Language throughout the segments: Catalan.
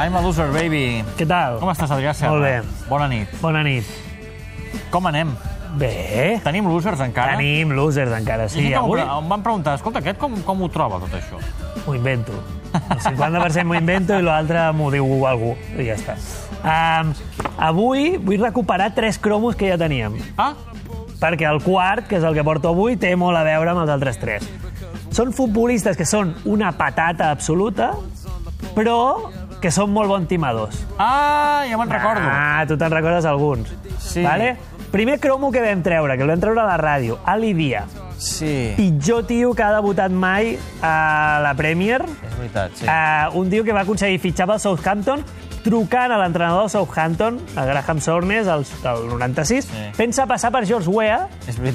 I'm a loser, baby. Què tal? Com estàs, Adrià Serra? Molt bé. Bona nit. Bona nit. Com anem? Bé. Tenim losers encara? Tenim losers encara, sí. I Avui Em van preguntar, escolta, aquest com, com ho troba, tot això? m'ho invento. El 50% m'ho invento i l'altre m'ho diu algú. I ja està. Um, avui vull recuperar tres cromos que ja teníem. Ah, perquè el quart, que és el que porto avui, té molt a veure amb els altres tres. Són futbolistes que són una patata absoluta, però que són molt bons timadors. ah ja me'n recordo. Ah, tu te'n recordes alguns. Sí. Vale? Primer cromo que vam treure, que el vam treure a la ràdio, Ali Dia. Sí, Pitjor tio que ha debutat mai a la Premier. és veritat, sí. Uh, un tio que va aconseguir fitxar pel Southampton trucant a l'entrenador del Southampton, a Graham Souness, el, el 96, Sí. pensa passar per George Weah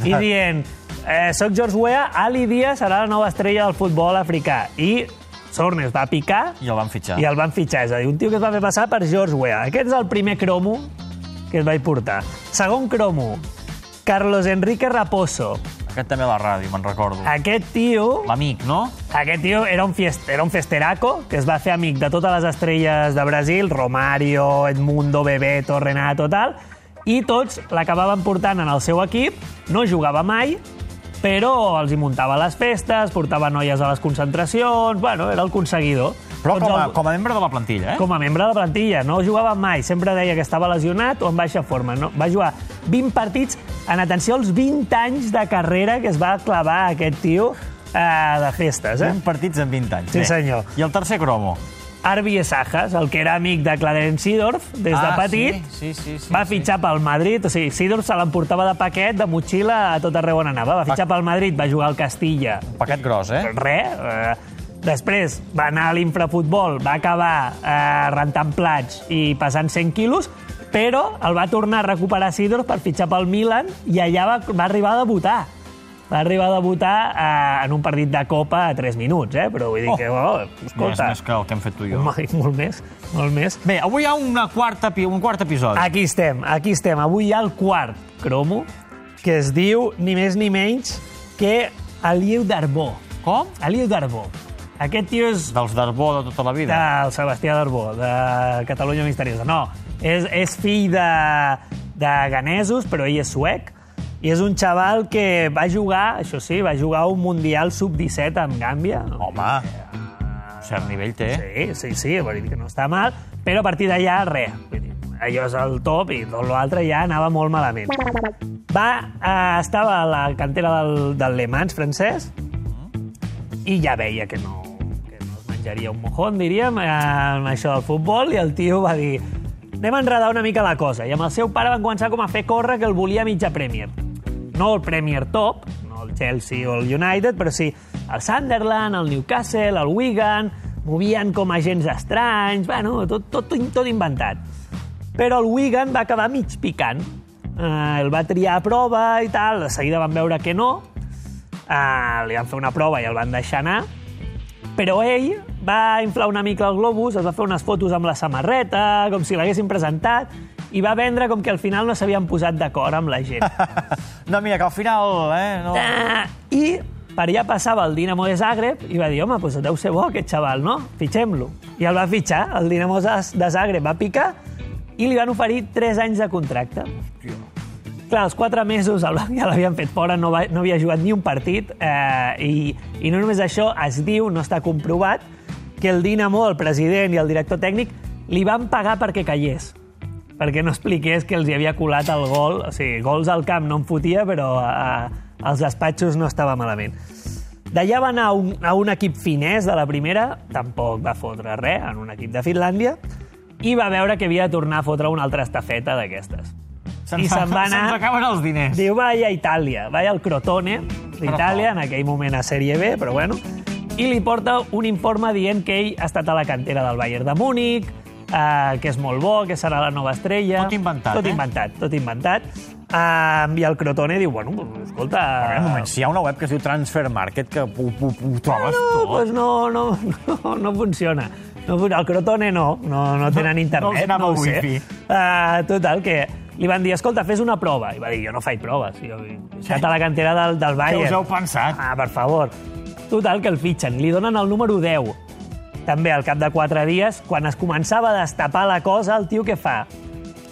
i dient eh, soc George Weah, Ali Dia serà la nova estrella del futbol africà. I Souness va picar I el van fitxar. i el van fitxar. És a dir, un tio que es va fer passar per George Weah. Aquest és el primer cromo que es vaig portar. Segon cromo, Carlos Enrique Raposo. Aquest també a la ràdio, me'n recordo. Aquest tio... L'amic, no? Aquest tio era un, fiest, era un festeraco que es va fer amic de totes les estrelles de Brasil, Romario, Edmundo, Bebeto, Renato, tal, i tots l'acabaven portant en el seu equip, no jugava mai, però els hi muntava les festes, portava noies a les concentracions, bueno, era el conseguidor. Però com a, com a membre de la plantilla, eh? com a membre de la plantilla, no jugava mai, sempre deia que estava lesionat o en baixa forma. No? Va jugar 20 partits en atenció als 20 anys de carrera que es va clavar aquest tio eh, de festes. Eh? 20 partits en 20 anys. Sí, Bé. senyor. I el tercer cromo? Arbi Esajas, el que era amic de Clarence Seedorf des de Ah, petit, sí, sí, sí, sí, va sí. fitxar pel Madrid, o sigui, Seedorf se l'emportava de paquet, de motxilla, a tot arreu on anava. Va fitxar pel Madrid, va jugar al Castilla, Paquet gros, eh? res. Eh, després va anar a l'infrafutbol, va acabar eh, rentant plats i pesant 100 quilos, però el va tornar a recuperar Sidorf per fitxar pel Milan i allà va, va arribar a debutar. Va arribar a debutar eh, en un partit de Copa a 3 minuts, eh? però vull dir Oh. que, oh, Més, escolta, més que el que hem fet tu i jo. home, molt més, molt més. Bé, avui hi ha una quarta, un quart episodi. Aquí estem, aquí estem. Avui hi ha el quart cromo, que es diu ni més ni menys que Aliu Darbó. Com? Aliu Darbó. Aquest tio és Dels d'Arbó de tota la vida. del Sebastià Darbó, de Catalunya Misteriosa. No, és, és fill de, de ganesos, però ell és suec, i és un xaval que va jugar, això sí, va jugar un Mundial Sub-17 amb Gàmbia. Home, un cert nivell té. Sí, sí, sí, vull dir que no està mal, però a partir d'allà, res. Vull dir, allò és el top i tot l'altre ja anava molt malament. Va, eh, estava a la cantera del, del Le Mans francès i ja veia que no, que no es menjaria un mojón, diríem, eh, amb això del futbol, i el tio va dir anem a enredar una mica la cosa. I amb el seu pare van començar com a fer córrer que el volia mitja Premier. No el Premier top, no el Chelsea o el United, però sí el Sunderland, el Newcastle, el Wigan, movien com agents estranys, bueno, tot, tot, tot inventat. Però el Wigan va acabar mig picant. Eh, el va triar a prova i tal, de seguida van veure que no, eh, li van fer una prova i el van deixar anar, però ell va inflar una mica el globus, es va fer unes fotos amb la samarreta, com si l'haguessin presentat, i va vendre com que al final no s'havien posat d'acord amb la gent. No, mira, que al final... Eh, no... Ah, I per allà passava el Dinamo de Zagreb i va dir, home, doncs deu ser bo aquest xaval, no? Fitxem-lo. I el va fitxar, el Dinamo de Zagreb va picar i li van oferir 3 anys de contracte. Clar, els 4 mesos ja l'havien fet fora, no, va, no havia jugat ni un partit eh, i, i no només això, es diu, no està comprovat, que el Dinamo, el president i el director tècnic li van pagar perquè callés perquè no expliqués que els hi havia colat el gol. O sigui, gols al camp no en fotia, però a, als despatxos no estava malament. D'allà va anar a un, a un equip finès de la primera, tampoc va fotre res, en un equip de Finlàndia, i va veure que havia de tornar a fotre una altra estafeta d'aquestes. I se'n va anar... Se'ns acaben els diners. Diu, vaig a Itàlia, vaig al Crotone d'Itàlia, en aquell moment a Sèrie B, però bueno, i li porta un informe dient que ell ha estat a la cantera del Bayern de Múnich, eh, que és molt bo, que serà la nova estrella... Tot inventat, Tot eh? inventat, tot inventat. Uh, I el Crotone diu, bueno, pues, escolta... A veure, un moment, si hi ha una web que es diu Transfer Market, que ho, ho, ho trobes no, tot. pues no, no, no, no funciona. No, el Crotone no, no, no tenen no internet, anava no ho sé. wifi. Uh, total, que li van dir, escolta, fes una prova. I va dir, jo no faig proves. Jo estat a la cantera del, del Què Bayern. us heu pensat? Ah, per favor. Total, que el fitxen. Li donen el número 10. També al cap de quatre dies, quan es començava a destapar la cosa, el tio què fa?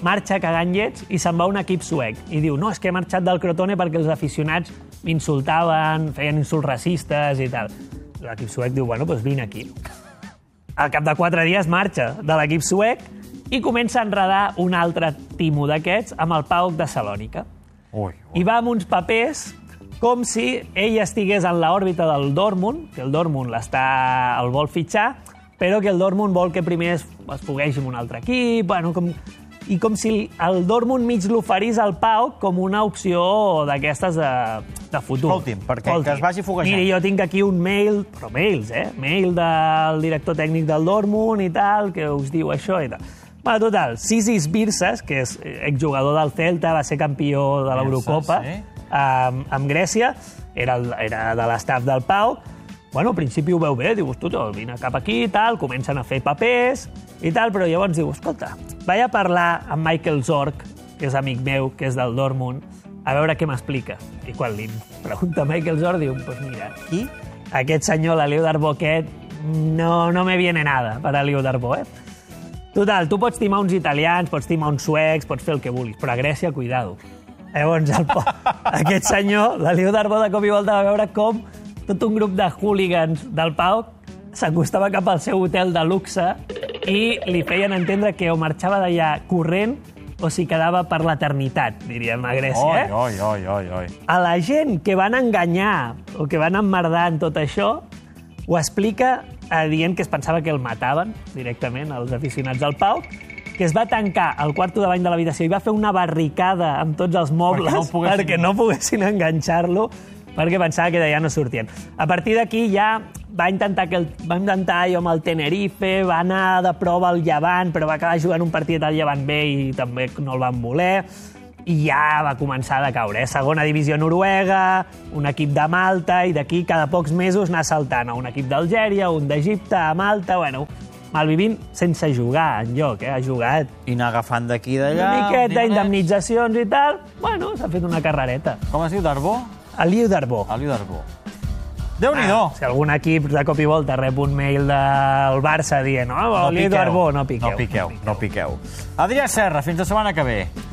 Marxa cagant llets i se'n va un equip suec. I diu, no, és que he marxat del Crotone perquè els aficionats m'insultaven, feien insults racistes i tal. L'equip suec diu, bueno, doncs vine aquí. Al cap de quatre dies marxa de l'equip suec i comença a enredar un altre timo d'aquests amb el PAOK de Salònica. Ui, ui. I va amb uns papers com si ell estigués en l'òrbita del Dortmund, que el Dortmund l'està el vol fitxar, però que el Dortmund vol que primer es, es fogueixi amb un altre equip, bueno, com, i com si el Dortmund mig l'oferís al Pau com una opció d'aquestes de, de futur. Escolti'm, perquè que es vagi foguejant. Miri, jo tinc aquí un mail, però mails, eh? Mail del director tècnic del Dortmund i tal, que us diu això i tal. Bueno, total, Sisis Birses, que és exjugador del Celta, va ser campió de l'Eurocopa sí. Amb, amb Grècia, era, el, era de l'estaf del Pau, bueno, al principi ho veu bé, diu, escolta, vine cap aquí i tal, comencen a fer papers i tal, però llavors diu, escolta, vaig a parlar amb Michael Zorc, que és amic meu, que és del Dortmund, a veure què m'explica. I quan li pregunta Michael Zorc, diu, pues mira, I? aquest senyor, l'Eliu Darbó aquest, no, no me viene nada per a Eliu Darbó, eh? Total, tu pots timar uns italians, pots timar uns suecs, pots fer el que vulguis, però a Grècia, cuidado. Llavors, el, po- aquest senyor, l'Eliu Darbó, de cop i volta va veure com tot un grup de hooligans del Pau s'acostava cap al seu hotel de luxe i li feien entendre que o marxava d'allà corrent o s'hi quedava per l'eternitat, diríem a Grècia. Oi, Eh? oi, oi, oi, oi. A la gent que van enganyar o que van emmerdar en tot això, ho explica eh, dient que es pensava que el mataven directament, els aficionats del Pau, que es va tancar al quarto de bany de l'habitació i va fer una barricada amb tots els mobles Perquè no poguessin- perquè no poguessin enganxar-lo perquè pensava que d'allà no sortien. A partir d'aquí ja va intentar, que el, va intentar jo amb el Tenerife, va anar de prova al Llevant, però va acabar jugant un partit al Llevant B i també no el van voler i ja va començar a caure. Eh? Segona divisió noruega, un equip de Malta, i d'aquí cada pocs mesos anar saltant a un equip d'Algèria, un d'Egipte, a Malta, bueno, malvivint sense jugar enlloc, eh? ha jugat I anar agafant d'aquí d'allà... una miqueta, dinerets. indemnitzacions i tal, bueno, s'ha fet una carrereta. Com es diu, Darbó? Aliu Darbó. Aliu Darbó. Déu-n'hi-do. Ah, si algun equip de cop i volta rep un mail del Barça dient oh, No Aliu piqueu. Darbó, no piqueu. No piqueu, no piqueu. Adrià Serra, fins la setmana que ve.